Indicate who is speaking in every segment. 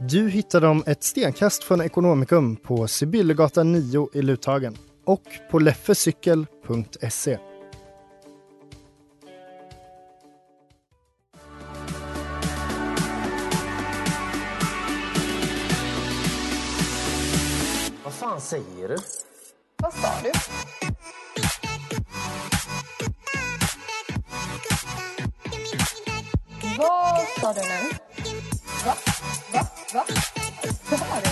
Speaker 1: Du hittar dem ett stenkast från Ekonomikum på Sibyllegatan 9 i Luthagen och på leffecykel.se.
Speaker 2: Vad fan säger du?
Speaker 3: Vad sa du? Vad sa du nu? Va? Va? Va? Vad var du?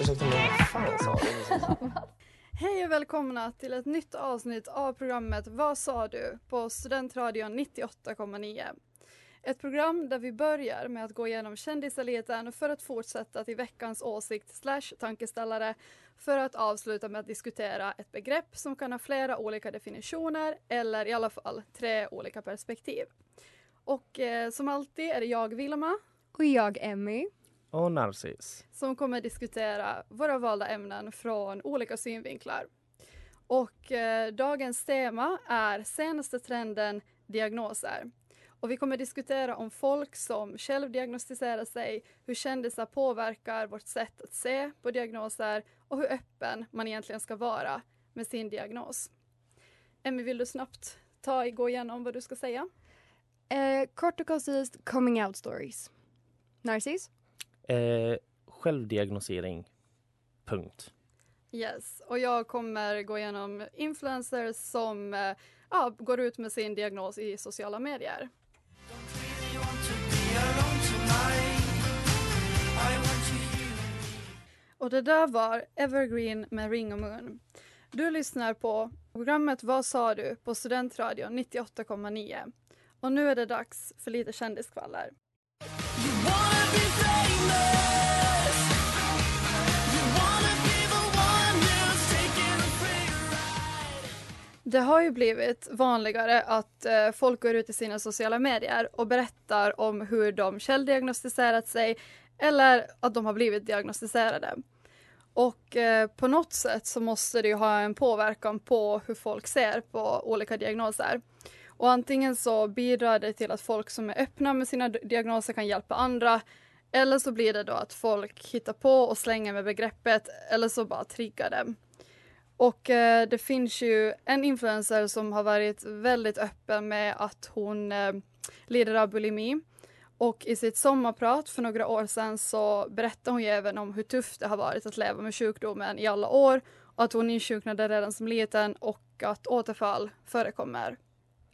Speaker 2: Ursäkta mig, vad fan sa du?
Speaker 4: Hej och välkomna till ett nytt avsnitt av programmet Vad sa du? på Studentradion 98,9. Ett program där vi börjar med att gå igenom kändiseliten för att fortsätta till veckans åsikt slash tankeställare för att avsluta med att diskutera ett begrepp som kan ha flera olika definitioner eller i alla fall tre olika perspektiv. Och eh, som alltid är det jag Vilma
Speaker 3: Och jag, Emmy.
Speaker 2: Och Narcis.
Speaker 4: som kommer diskutera våra valda ämnen från olika synvinklar. Och eh, dagens tema är senaste trenden diagnoser. Och vi kommer diskutera om folk som självdiagnostiserar sig, hur kändisar påverkar vårt sätt att se på diagnoser och hur öppen man egentligen ska vara med sin diagnos. Emmy, vill du snabbt ta, gå igenom vad du ska säga?
Speaker 3: Eh, kort och koncist, coming out stories. Narcis?
Speaker 2: Eh, självdiagnosering. Punkt.
Speaker 4: Yes, och jag kommer gå igenom influencers som eh, ja, går ut med sin diagnos i sociala medier. Och det där var Evergreen med Ring och Moon. Du lyssnar på programmet Vad sa du? på Studentradion 98,9. Och nu är det dags för lite kändiskvaller. Det har ju blivit vanligare att eh, folk går ut i sina sociala medier och berättar om hur de källdiagnostiserat sig eller att de har blivit diagnostiserade. Och eh, på något sätt så måste det ju ha en påverkan på hur folk ser på olika diagnoser. Och antingen så bidrar det till att folk som är öppna med sina diagnoser kan hjälpa andra eller så blir det då att folk hittar på och slänger med begreppet eller så bara triggar det. Och eh, det finns ju en influencer som har varit väldigt öppen med att hon eh, lider av bulimi. Och i sitt sommarprat för några år sedan så berättade hon ju även om hur tufft det har varit att leva med sjukdomen i alla år och att hon insjuknade redan som liten och att återfall förekommer.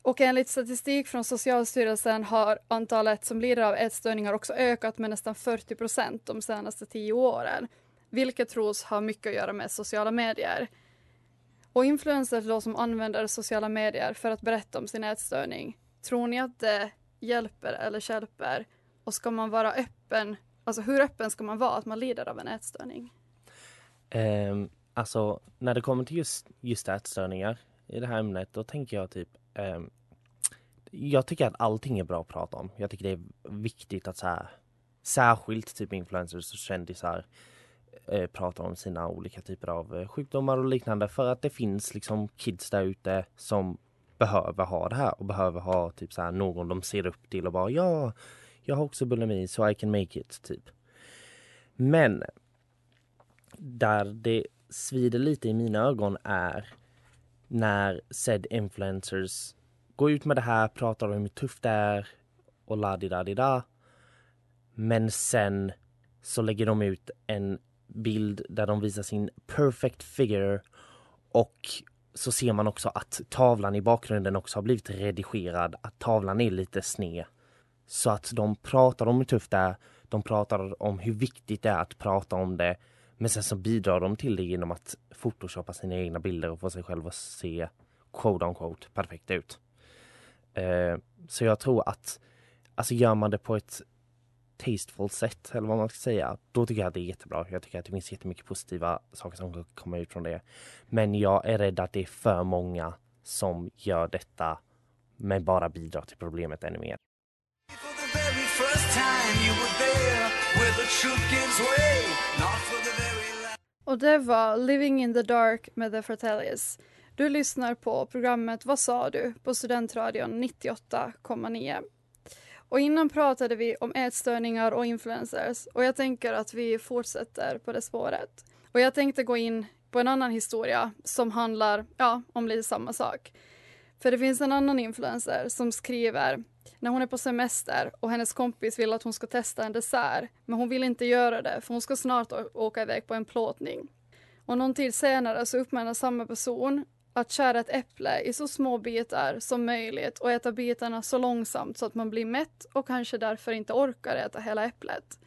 Speaker 4: Och enligt statistik från Socialstyrelsen har antalet som lider av ätstörningar också ökat med nästan 40 procent de senaste tio åren, vilket tros ha mycket att göra med sociala medier. Och influencers då som använder sociala medier för att berätta om sin ätstörning, tror ni att det hjälper eller stjälper? Och ska man vara öppen, alltså hur öppen ska man vara att man lider av en ätstörning?
Speaker 2: Um, alltså, när det kommer till just, just ätstörningar i det här ämnet, då tänker jag typ um, jag tycker att allting är bra att prata om. Jag tycker det är viktigt att så här, särskilt typ influencers och kändisar eh, pratar om sina olika typer av eh, sjukdomar och liknande för att det finns liksom kids där ute som behöver ha det här och behöver ha typ så här någon de ser upp till och bara ja, jag har också bulimi so I can make it typ. Men där det svider lite i mina ögon är när said influencers går ut med det här, pratar om hur tufft det är och la di da di da. Men sen så lägger de ut en bild där de visar sin perfect figure och så ser man också att tavlan i bakgrunden också har blivit redigerad, att tavlan är lite sned. Så att de pratar om hur tufft det är, de pratar om hur viktigt det är att prata om det. Men sen så bidrar de till det genom att photoshoppa sina egna bilder och få sig själva att se quote on quote perfekt ut. Eh, så jag tror att alltså gör man det på ett tasteful sätt eller vad man ska säga, då tycker jag att det är jättebra. Jag tycker att det finns jättemycket positiva saker som kan komma ut från det. Men jag är rädd att det är för många som gör detta men bara bidrar till problemet ännu mer.
Speaker 4: Och det var Living in the Dark med The Fratellis. Du lyssnar på programmet Vad sa du? på Studentradion 98,9. Och innan pratade vi om ätstörningar och influencers och jag tänker att vi fortsätter på det spåret. Och jag tänkte gå in på en annan historia som handlar ja, om lite samma sak. För det finns en annan influencer som skriver när hon är på semester och hennes kompis vill att hon ska testa en dessert men hon vill inte göra det för hon ska snart åka iväg på en plåtning. Och någon tid senare så uppmanar samma person att skära ett äpple i så små bitar som möjligt och äta bitarna så långsamt så att man blir mätt och kanske därför inte orkar äta hela äpplet.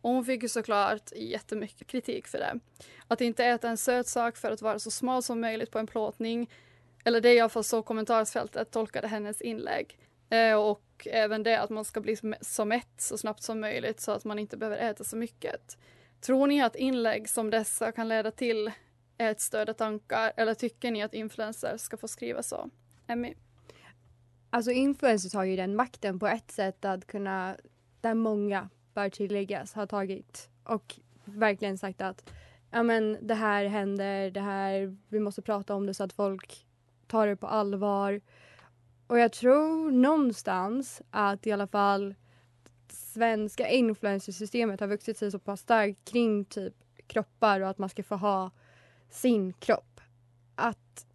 Speaker 4: Och hon fick ju såklart jättemycket kritik för det. Att inte äta en söt sak för att vara så smal som möjligt på en plåtning. Eller det är i alla fall så kommentarsfältet tolkade hennes inlägg. Eh, och även det att man ska bli så mätt så snabbt som möjligt så att man inte behöver äta så mycket. Tror ni att inlägg som dessa kan leda till ätstörda tankar eller tycker ni att influencers ska få skriva så? Emmy?
Speaker 5: Alltså influencers har ju den makten på ett sätt att kunna, där många bör tilläggas, har tagit och verkligen sagt att ja men det här händer, det här, vi måste prata om det så att folk tar det på allvar. Och jag tror någonstans att i alla fall svenska influencersystemet har vuxit sig så pass starkt kring typ kroppar och att man ska få ha sin kropp. Att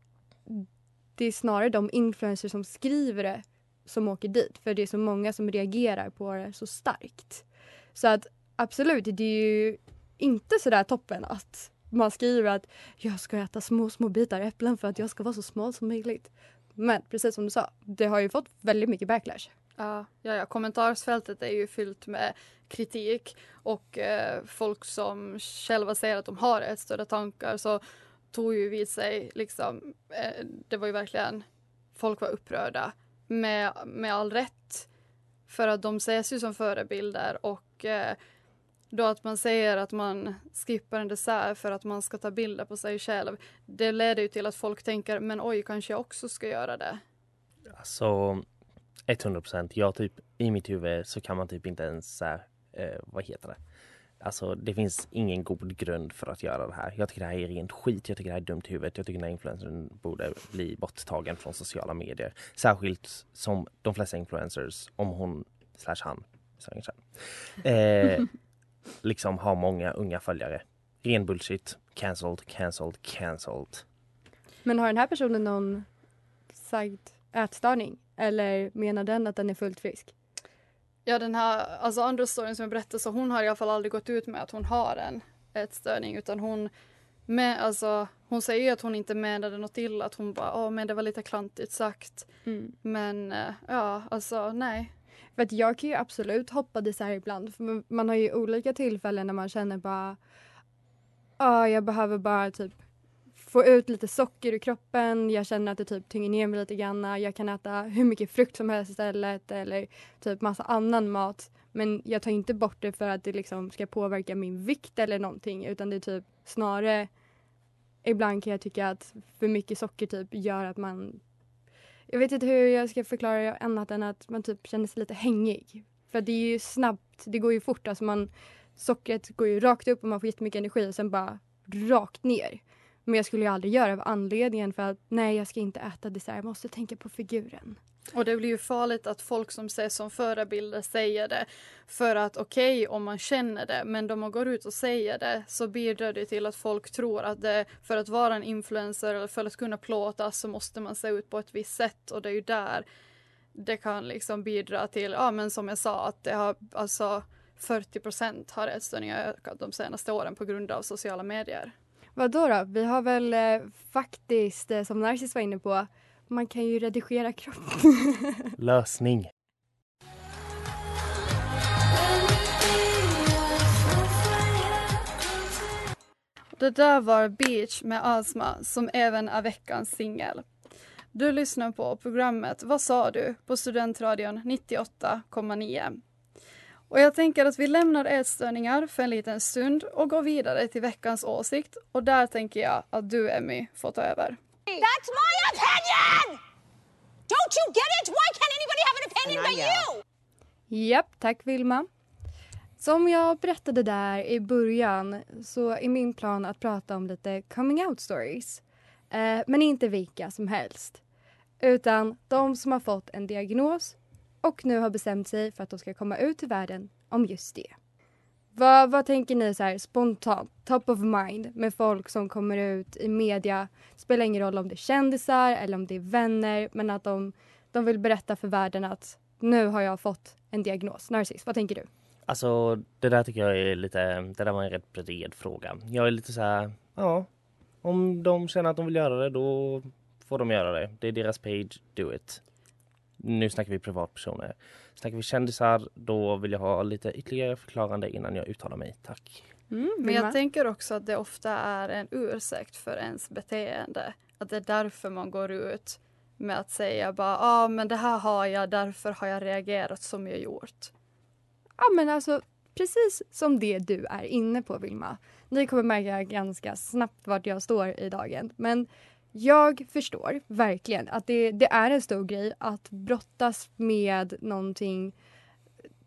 Speaker 5: det är snarare de influencers som skriver det som åker dit för det är så många som reagerar på det så starkt. Så att absolut, det är ju inte sådär toppen att man skriver att jag ska äta små, små bitar äpplen för att jag ska vara så smal som möjligt. Men precis som du sa, det har ju fått väldigt mycket backlash.
Speaker 4: Ja, ja, ja. kommentarsfältet är ju fyllt med kritik och eh, folk som själva säger att de har ett större tankar så tog ju vid sig liksom, eh, det var ju verkligen, folk var upprörda med, med all rätt. För att de ses ju som förebilder och eh, då att man säger att man skippar en dessert för att man ska ta bilder på sig själv. Det leder ju till att folk tänker, men oj, kanske jag också ska göra det.
Speaker 2: Alltså 100 procent. Jag typ i mitt huvud så kan man typ inte ens här, eh, vad heter det? Alltså det finns ingen god grund för att göra det här. Jag tycker det här är rent skit. Jag tycker det här är dumt i huvudet. Jag tycker den här influencern borde bli borttagen från sociala medier. Särskilt som de flesta influencers, om hon slash han, eh, liksom har många unga följare. Ren bullshit. Cancelled, cancelled, cancelled.
Speaker 5: Men har den här personen någon sagt ätstörning? Eller menar den att den är fullt frisk?
Speaker 4: Ja den här, alltså andra storyn som jag berättade så hon har i alla fall aldrig gått ut med att hon har en ätstörning utan hon med, alltså, hon säger ju att hon inte menade något illa, att hon bara, åh men det var lite klantigt sagt. Mm. Men eh, ja, alltså nej.
Speaker 5: För att jag kan ju absolut hoppa dessert ibland, för man har ju olika tillfällen när man känner bara, ja jag behöver bara typ få ut lite socker ur kroppen. Jag känner att det typ tynger ner mig lite grann. Jag kan äta hur mycket frukt som helst istället eller typ massa annan mat. Men jag tar inte bort det för att det liksom ska påverka min vikt eller någonting utan det är typ snarare ibland kan jag tycka att för mycket socker typ gör att man jag vet inte hur jag ska förklara det annat än att man typ känner sig lite hängig. För det är ju snabbt, det går ju fort. Alltså man, sockret går ju rakt upp och man får jättemycket energi och sen bara rakt ner. Men jag skulle ju aldrig göra det av anledningen för att nej, jag ska inte äta dessert. Jag måste tänka på figuren.
Speaker 4: Och det blir ju farligt att folk som ses som förebilder säger det. För att okej, okay, om man känner det, men om man går ut och säger det så bidrar det till att folk tror att det, för att vara en influencer eller för att kunna plåtas så måste man se ut på ett visst sätt och det är ju där det kan liksom bidra till, ja men som jag sa, att det har alltså 40 procent har ätstörningar ökat de senaste åren på grund av sociala medier.
Speaker 5: Vad då, då? Vi har väl eh, faktiskt, eh, som Narcis var inne på, man kan ju redigera kroppen.
Speaker 2: Lösning.
Speaker 4: Det där var Beach med Asma som även är veckans singel. Du lyssnar på programmet Vad sa du? på Studentradion 98,9. Och jag tänker att vi lämnar ätstörningar för en liten stund och går vidare till veckans åsikt. Och där tänker jag att du, Emmy, får ta över.
Speaker 3: That's my opinion! Don't you get it? Why can't anybody have an opinion but you?
Speaker 5: Japp, tack Vilma. Som jag berättade där i början så är min plan att prata om lite coming out stories. Eh, men inte vilka som helst. Utan de som har fått en diagnos och nu har bestämt sig för att de ska komma ut till världen om just det. Vad, vad tänker ni så här spontant, top of mind med folk som kommer ut i media? Spelar ingen roll om det är kändisar eller om det är vänner men att de, de vill berätta för världen att nu har jag fått en diagnos. Narcis, vad tänker du?
Speaker 2: Alltså det där tycker jag är lite, det där var en rätt bred fråga. Jag är lite så här, ja, om de känner att de vill göra det då får de göra det. Det är deras page, do it. Nu snackar vi privatpersoner. Snackar vi kändisar då vill jag ha lite ytterligare förklarande innan jag uttalar mig. Tack.
Speaker 5: Mm,
Speaker 4: Men jag tänker också att det ofta är en ursäkt för ens beteende. Att det är därför man går ut med att säga bara, ja ah, men det här har jag, därför har jag reagerat som jag gjort.
Speaker 5: Ja men alltså precis som det du är inne på Vilma. Ni kommer märka ganska snabbt vart jag står i dagen. Men jag förstår verkligen att det, det är en stor grej att brottas med någonting.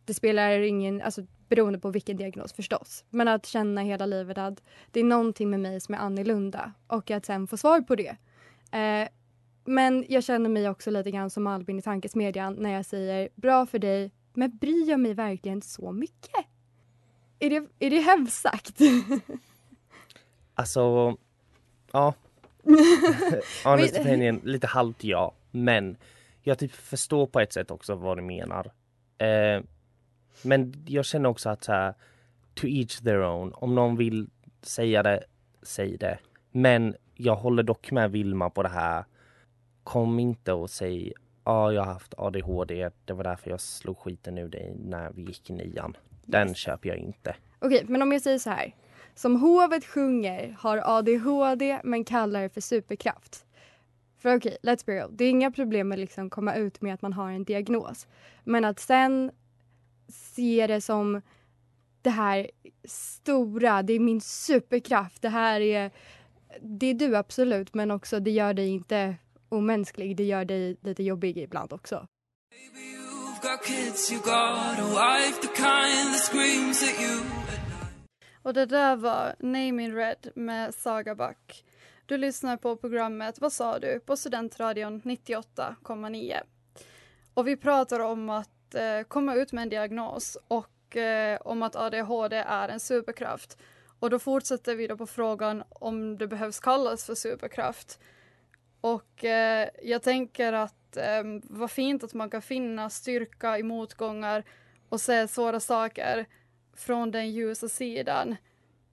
Speaker 5: Det spelar ingen, alltså beroende på vilken diagnos förstås. Men att känna hela livet att det är någonting med mig som är annorlunda och att sen få svar på det. Eh, men jag känner mig också lite grann som Albin i Tankesmedjan när jag säger bra för dig, men bryr jag mig verkligen så mycket? Är det, är det hemskt sagt?
Speaker 2: Alltså, ja. Honest opinion, lite halvt ja. Men jag typ förstår på ett sätt också vad du menar. Eh, men jag känner också att så här, to each their own. Om någon vill säga det, säg det. Men jag håller dock med Vilma på det här. Kom inte och säg ja, jag har haft ADHD. Det var därför jag slog skiten ur dig när vi gick i nian. Den köper jag inte.
Speaker 5: Okej, men om jag säger så här. Som hovet sjunger har ADHD men kallar det för superkraft. För okej, let's be real. Det är inga problem med att liksom komma ut med att man har en diagnos. Men att sen se det som det här stora, det är min superkraft. Det här är, det är du absolut men också det gör dig inte omänsklig. Det gör dig lite jobbig ibland också.
Speaker 4: Och det där var Name in Red med Saga Back. Du lyssnar på programmet Vad sa du? på Studentradion 98,9. Och vi pratar om att eh, komma ut med en diagnos och eh, om att ADHD är en superkraft. Och då fortsätter vi då på frågan om det behövs kallas för superkraft. Och eh, jag tänker att eh, vad fint att man kan finna styrka i motgångar och se svåra saker från den ljusa sidan. Eh,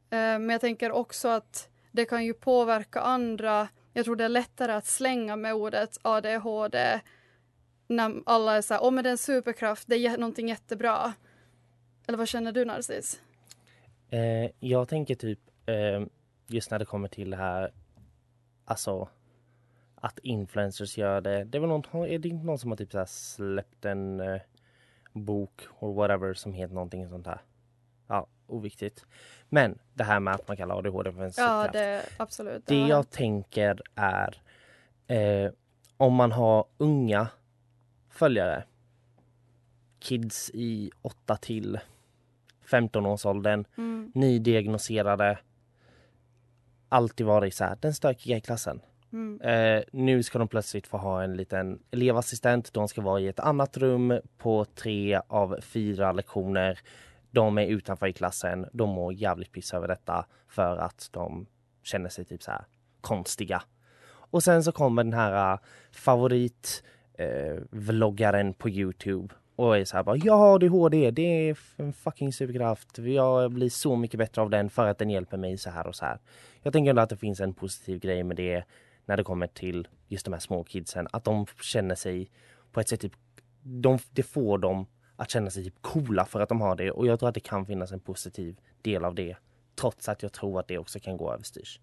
Speaker 4: men jag tänker också att det kan ju påverka andra. Jag tror det är lättare att slänga med ordet ADHD när alla är så här, åh men det är en superkraft, det är någonting jättebra. Eller vad känner du Narcis?
Speaker 2: Eh, jag tänker typ eh, just när det kommer till det här, alltså att influencers gör det. Det är väl någon, är det inte någon som har typ så här släppt en eh, bok or whatever som heter någonting sånt här. Ja, oviktigt. Men det här med att man kallar ADHD för en
Speaker 4: Ja, det absolut.
Speaker 2: Det jag tänker är eh, om man har unga följare, kids i 8 till 15 årsåldern,
Speaker 4: Mm.
Speaker 2: nydiagnoserade, alltid varit så här, den stökiga i klassen.
Speaker 4: Mm.
Speaker 2: Eh, nu ska de plötsligt få ha en liten elevassistent. De ska vara i ett annat rum på tre av fyra lektioner. De är utanför i klassen. De mår jävligt piss över detta för att de känner sig typ så här konstiga. Och sen så kommer den här favoritvloggaren favorit eh, vloggaren på Youtube och är så här bara har ADHD det är en fucking superkraft. Jag blir så mycket bättre av den för att den hjälper mig så här och så här. Jag tänker ändå att det finns en positiv grej med det när det kommer till just de här små kidsen. Att de känner sig på ett sätt typ, de, det får dem att känna sig typ coola för att de har det och jag tror att det kan finnas en positiv del av det. Trots att jag tror att det också kan gå överstyrs.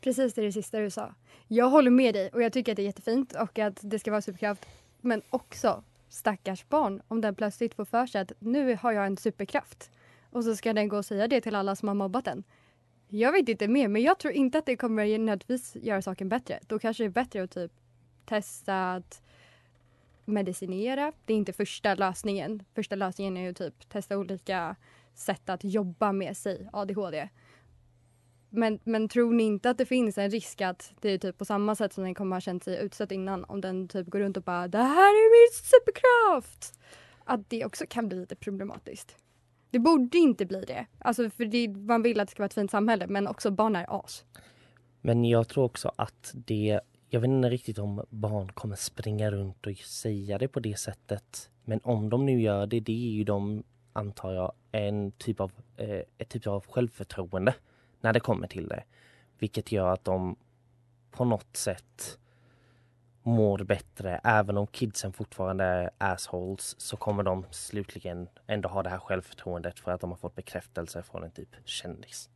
Speaker 5: Precis det, är det sista du sa. Jag håller med dig och jag tycker att det är jättefint och att det ska vara superkraft. Men också stackars barn om den plötsligt får för sig att nu har jag en superkraft. Och så ska den gå och säga det till alla som har mobbat den. Jag vet inte mer men jag tror inte att det kommer nödvändigtvis göra saken bättre. Då kanske det är bättre att typ testa att medicinera. Det är inte första lösningen. Första lösningen är ju typ testa olika sätt att jobba med sig ADHD. Men, men tror ni inte att det finns en risk att det är typ på samma sätt som den kommer ha känt sig utsatt innan om den typ går runt och bara det här är min superkraft. Att det också kan bli lite problematiskt. Det borde inte bli det. Alltså för det, man vill att det ska vara ett fint samhälle men också barn är as.
Speaker 2: Men jag tror också att det, jag vet inte riktigt om barn kommer springa runt och säga det på det sättet. Men om de nu gör det, det är ju de, antar jag, en typ av, eh, ett typ av självförtroende när det kommer till det. Vilket gör att de på något sätt mår bättre. Även om kidsen fortfarande är assholes så kommer de slutligen ändå ha det här självförtroendet för att de har fått bekräftelse från en typ kändis.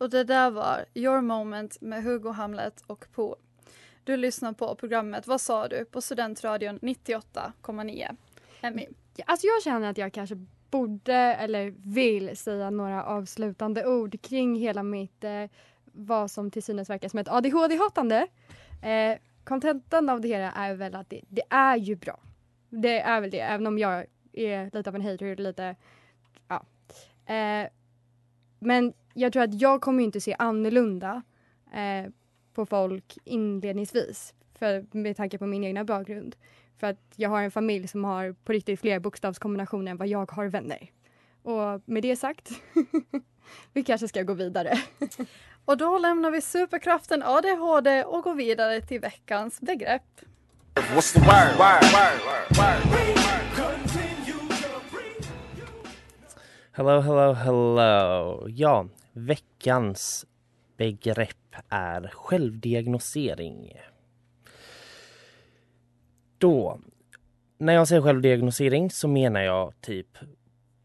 Speaker 4: Och det där var Your Moment med Hugo Hamlet och Po. Du lyssnar på programmet Vad sa du? på Studentradion 98,9. Emmy?
Speaker 5: Alltså jag känner att jag kanske borde eller vill säga några avslutande ord kring hela mitt eh, vad som till synes verkar som ett ADHD-hatande. Eh, kontentan av det hela är väl att det, det, är ju bra. Det är väl det, även om jag är lite av en hater, lite, ja. Eh, men jag tror att jag kommer inte se annorlunda eh, på folk inledningsvis. För, med tanke på min egna bakgrund. För att jag har en familj som har på riktigt fler bokstavskombinationer än vad jag har vänner. Och med det sagt, vi kanske ska gå vidare.
Speaker 4: och då lämnar vi superkraften ADHD och går vidare till veckans begrepp. What's the word? Word, word, word,
Speaker 2: Hello, hello, hello. Ja, veckans begrepp är självdiagnosering. Då, när jag säger självdiagnosering så menar jag typ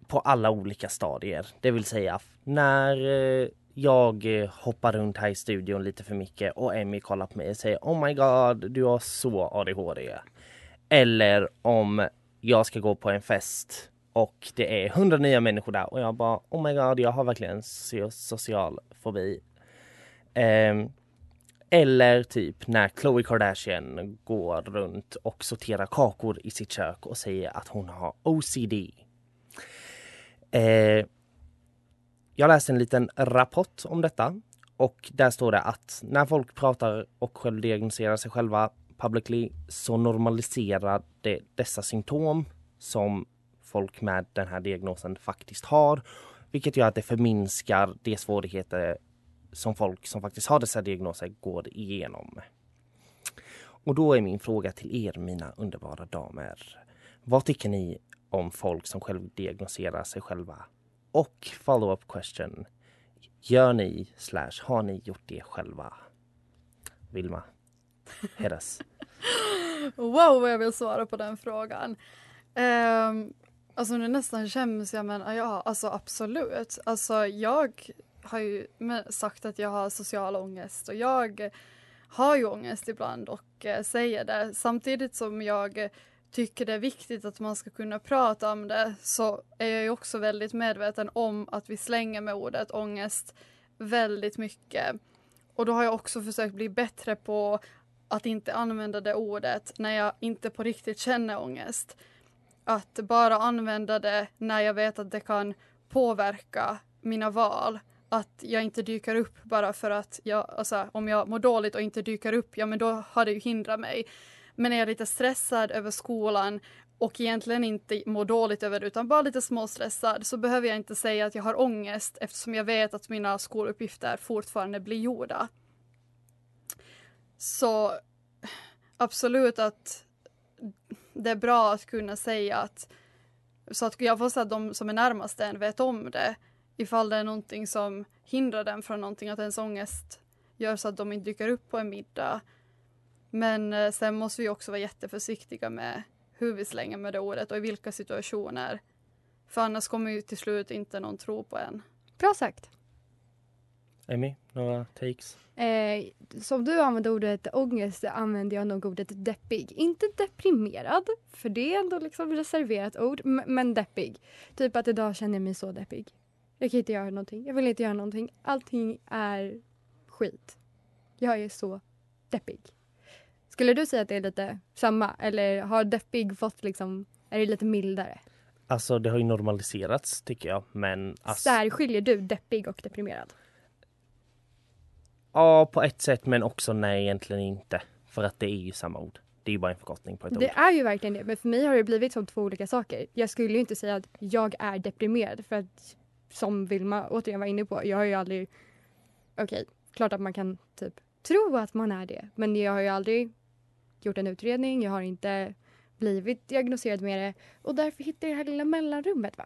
Speaker 2: på alla olika stadier. Det vill säga när eh, jag hoppar runt här i studion lite för mycket och Emmy kollar på mig och säger Oh my god, du har så ADHD. Eller om jag ska gå på en fest och det är hundra nya människor där och jag bara Oh my god, jag har verkligen social fobi. Um, eller typ när Khloe Kardashian går runt och sorterar kakor i sitt kök och säger att hon har OCD. Eh, jag läste en liten rapport om detta och där står det att när folk pratar och självdiagnostiserar sig själva publicly så normaliserar det dessa symptom som folk med den här diagnosen faktiskt har. Vilket gör att det förminskar de svårigheter som folk som faktiskt har dessa diagnoser går igenom. Och då är min fråga till er, mina underbara damer. Vad tycker ni om folk som självdiagnoserar sig själva? Och follow-up question. Gör ni slash har ni gjort det själva? Vilma, Hedas.
Speaker 4: wow, vad jag vill svara på den frågan. Um, alltså nu nästan skäms jag men ja, alltså absolut. Alltså jag har ju sagt att jag har social ångest och jag har ju ångest ibland och eh, säger det. Samtidigt som jag tycker det är viktigt att man ska kunna prata om det så är jag ju också väldigt medveten om att vi slänger med ordet ångest väldigt mycket. Och då har jag också försökt bli bättre på att inte använda det ordet när jag inte på riktigt känner ångest. Att bara använda det när jag vet att det kan påverka mina val att jag inte dyker upp bara för att jag, alltså, om jag mår dåligt och inte dyker upp, ja men då har det ju hindrat mig. Men är jag lite stressad över skolan och egentligen inte mår dåligt över det utan bara lite småstressad så behöver jag inte säga att jag har ångest eftersom jag vet att mina skoluppgifter fortfarande blir gjorda. Så absolut att det är bra att kunna säga att så att jag får säga att de som är närmast en vet om det ifall det är någonting som hindrar dem från någonting, att ens ångest gör så att de inte dyker upp på en middag. Men eh, sen måste vi också vara jätteförsiktiga med hur vi slänger med det ordet och i vilka situationer. För annars kommer ju till slut inte någon tro på en.
Speaker 5: Bra sagt.
Speaker 2: Emmy, några takes?
Speaker 5: Eh, som du använder ordet ångest använder jag nog ordet deppig. Inte deprimerad, för det är ändå liksom reserverat ord, men deppig. Typ att idag känner jag mig så deppig. Jag kan inte göra någonting, jag vill inte göra någonting. Allting är skit. Jag är så deppig. Skulle du säga att det är lite samma, eller har deppig fått liksom, är det lite mildare?
Speaker 2: Alltså det har ju normaliserats tycker jag men alltså,
Speaker 5: Där skiljer du deppig och deprimerad.
Speaker 2: Ja på ett sätt men också nej egentligen inte. För att det är ju samma ord. Det är ju bara en förkortning på ett
Speaker 5: Det
Speaker 2: ord.
Speaker 5: är ju verkligen det, men för mig har det blivit som två olika saker. Jag skulle ju inte säga att jag är deprimerad för att som Vilma återigen var inne på, jag har ju aldrig... Okej, klart att man kan typ tro att man är det, men jag har ju aldrig gjort en utredning, jag har inte blivit diagnostiserad med det och därför hittar jag det här lilla mellanrummet. Va?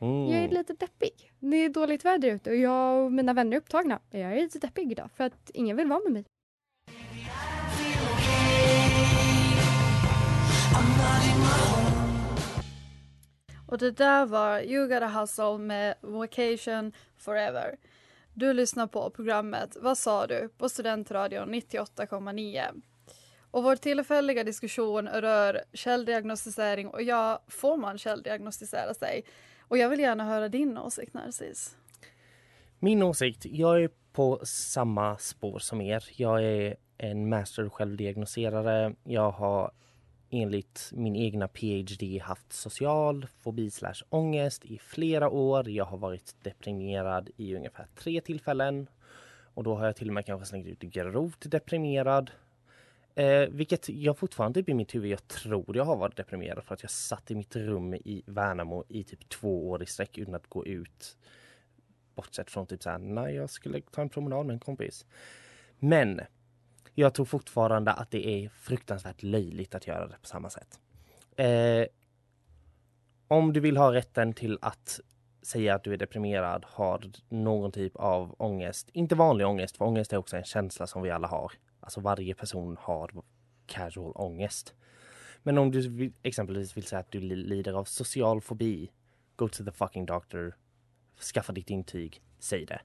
Speaker 2: Mm.
Speaker 5: Jag är lite deppig. Det är dåligt väder ute och jag och mina vänner är upptagna. Jag är lite deppig idag för att ingen vill vara med mig.
Speaker 4: Och det där var You gotta hustle med Vacation Forever. Du lyssnar på programmet Vad sa du? på Studentradion 98,9. Och vår tillfälliga diskussion rör källdiagnostisering och ja, får man källdiagnostisera sig? Och jag vill gärna höra din åsikt Narcis.
Speaker 2: Min åsikt, jag är på samma spår som er. Jag är en master självdiagnoserare. Jag har enligt min egna PhD haft social fobi slash ångest i flera år. Jag har varit deprimerad i ungefär tre tillfällen. Och då har jag till och med kanske slängt ut grovt deprimerad. Eh, vilket jag fortfarande typ i mitt huvud, jag tror jag har varit deprimerad för att jag satt i mitt rum i Värnamo i typ två år i sträck utan att gå ut. Bortsett från typ såhär, när jag skulle ta en promenad med en kompis. Men jag tror fortfarande att det är fruktansvärt löjligt att göra det på samma sätt. Eh, om du vill ha rätten till att säga att du är deprimerad, har någon typ av ångest, inte vanlig ångest, för ångest är också en känsla som vi alla har. Alltså varje person har casual ångest. Men om du vill, exempelvis vill säga att du lider av social fobi, go to the fucking doctor, skaffa ditt intyg, säg det.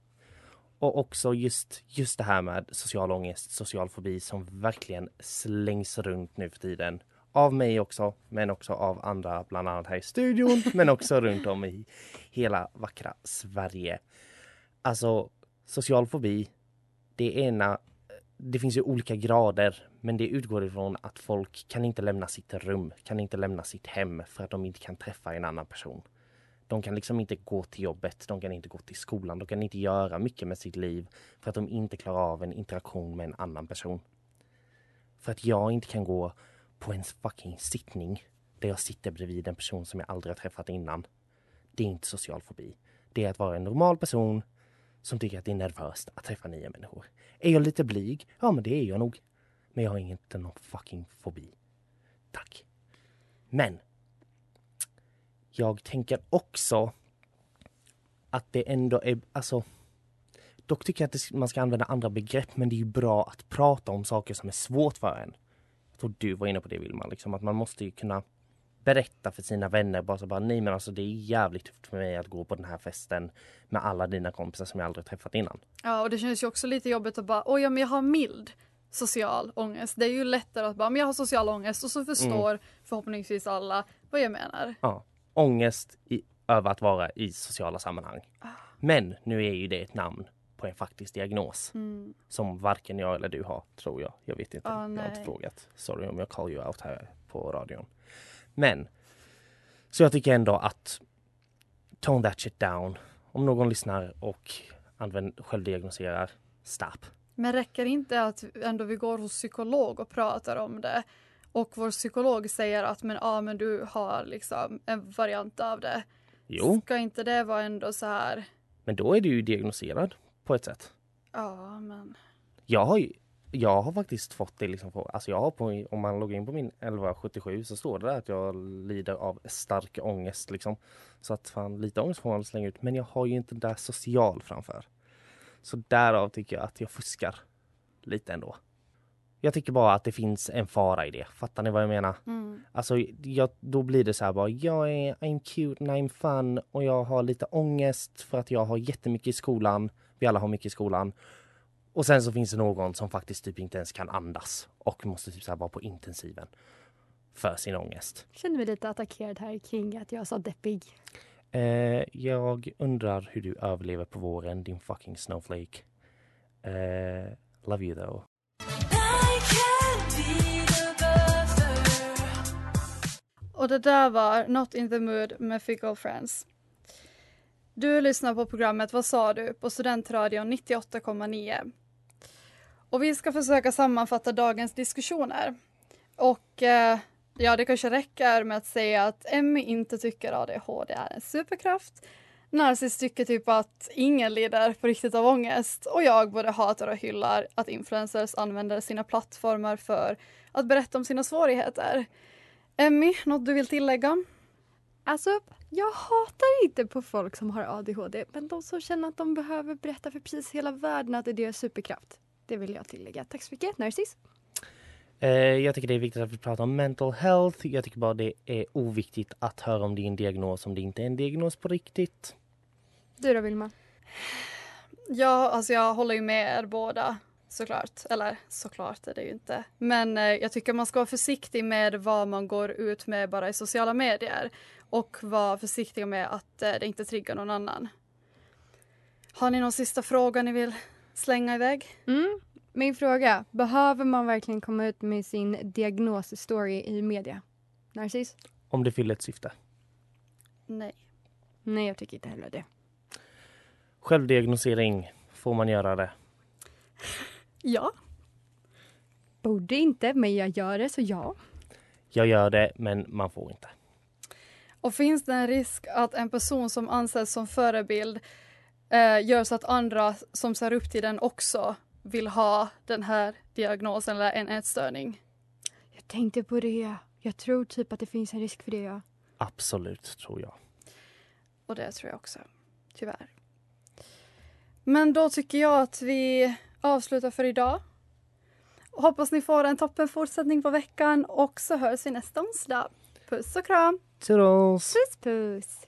Speaker 2: Och också just, just det här med social ångest, social fobi som verkligen slängs runt nu för tiden. Av mig också, men också av andra, bland annat här i studion, men också runt om i hela vackra Sverige. Alltså, social fobi, det är ena det finns ju olika grader, men det utgår ifrån att folk kan inte lämna sitt rum, kan inte lämna sitt hem för att de inte kan träffa en annan person. De kan liksom inte gå till jobbet, de kan inte gå till skolan, de kan inte göra mycket med sitt liv för att de inte klarar av en interaktion med en annan person. För att jag inte kan gå på en fucking sittning där jag sitter bredvid en person som jag aldrig har träffat innan. Det är inte social fobi. Det är att vara en normal person som tycker att det är nervöst att träffa nya människor. Är jag lite blyg? Ja, men det är jag nog. Men jag har inte någon fucking fobi. Tack. Men. Jag tänker också att det ändå är, alltså. Dock tycker jag att man ska använda andra begrepp, men det är ju bra att prata om saker som är svårt för en. Jag tror du var inne på det Vilma, liksom att man måste ju kunna berätta för sina vänner bara så bara nej men alltså det är jävligt tufft för mig att gå på den här festen med alla dina kompisar som jag aldrig träffat innan.
Speaker 4: Ja, och det känns ju också lite jobbigt att bara, oj ja, men jag har mild social ångest. Det är ju lättare att bara, men jag har social ångest och så förstår förhoppningsvis alla vad jag menar.
Speaker 2: Ja, ångest i, över att vara i sociala sammanhang. Men nu är ju det ett namn på en faktisk diagnos
Speaker 4: Mm.
Speaker 2: som varken jag eller du har, tror jag. Jag vet inte,
Speaker 4: Ah,
Speaker 2: jag har inte frågat. Sorry om jag call you out här på radion. Men, så jag tycker ändå att tone that shit down. Om någon lyssnar och använd, självdiagnoserar, stop.
Speaker 4: Men räcker inte att ändå vi går hos psykolog och pratar om det och vår psykolog säger att men, ja, men du har liksom en variant av det.
Speaker 2: Jo,
Speaker 4: Ska inte det vara ändå så här,
Speaker 2: men då är du ju diagnoserad på ett sätt.
Speaker 4: ja men.
Speaker 2: Jag har ju, jag har faktiskt fått det liksom på, alltså jag har på, om man loggar in på min 1177 så står det där att jag lider av stark ångest liksom. Så att fan, lite ångest får man slänga ut, men jag har ju inte där social framför. Så därav tycker jag att jag fuskar lite ändå. Jag tycker bara att det finns en fara i det. Fattar ni vad jag menar?
Speaker 4: Mm.
Speaker 2: Alltså, jag, då blir det så här bara, jag är I'm cute and I'm fun och jag har lite ångest för att jag har jättemycket i skolan. Vi alla har mycket i skolan. Och sen så finns det någon som faktiskt typ inte ens kan andas och måste typ så här vara på intensiven för sin ångest.
Speaker 5: Känner mig lite attackerad här kring att jag sa deppig.
Speaker 2: Eh, jag undrar hur du överlever på våren, din fucking snowflake. Eh, love you though.
Speaker 4: Och det där var Not in the mood med Fickle Friends. Du lyssnar på programmet Vad sa du? på Studentradion 98,9. Och vi ska försöka sammanfatta dagens diskussioner. Och eh, ja, det kanske räcker med att säga att Emmy inte tycker ADHD är en superkraft. Narcis tycker typ att ingen lider på riktigt av ångest och jag både hatar och hyllar att influencers använder sina plattformar för att berätta om sina svårigheter. Emmy, något du vill tillägga?
Speaker 5: Alltså, jag hatar inte på folk som har ADHD, men de som känner att de behöver berätta för precis hela världen att det är deras superkraft. Det vill jag tillägga. Tack så mycket, Narcis.
Speaker 2: Eh, jag tycker det är viktigt att vi pratar om mental health. Jag tycker bara det är oviktigt att höra om din diagnos om det inte är en diagnos på riktigt.
Speaker 5: Du då, Vilma?
Speaker 4: Ja, alltså jag håller ju med er båda såklart. Eller såklart är det ju inte. Men eh, jag tycker man ska vara försiktig med vad man går ut med bara i sociala medier. Och vara försiktig med att eh, det inte triggar någon annan. Har ni någon sista fråga ni vill slänga iväg?
Speaker 5: Mm. Min fråga, behöver man verkligen komma ut med sin diagnosstory i media? Narcis?
Speaker 2: Om det fyller ett syfte.
Speaker 4: Nej.
Speaker 5: Nej, jag tycker inte heller det.
Speaker 2: Självdiagnosering, får man göra det?
Speaker 4: Ja.
Speaker 5: Borde inte, men jag gör det, så ja.
Speaker 2: Jag gör det, men man får inte.
Speaker 4: Och finns det en risk att en person som anses som förebild eh, gör så att andra som ser upp till den också vill ha den här diagnosen eller en ätstörning?
Speaker 5: Jag tänkte på det. Jag tror typ att det finns en risk för det, ja.
Speaker 2: Absolut, tror jag.
Speaker 4: Och det tror jag också, tyvärr. Men då tycker jag att vi avslutar för idag. Hoppas ni får en toppen fortsättning på veckan och så hörs vi nästa onsdag. Puss och kram!
Speaker 2: Toodles!
Speaker 5: Puss puss!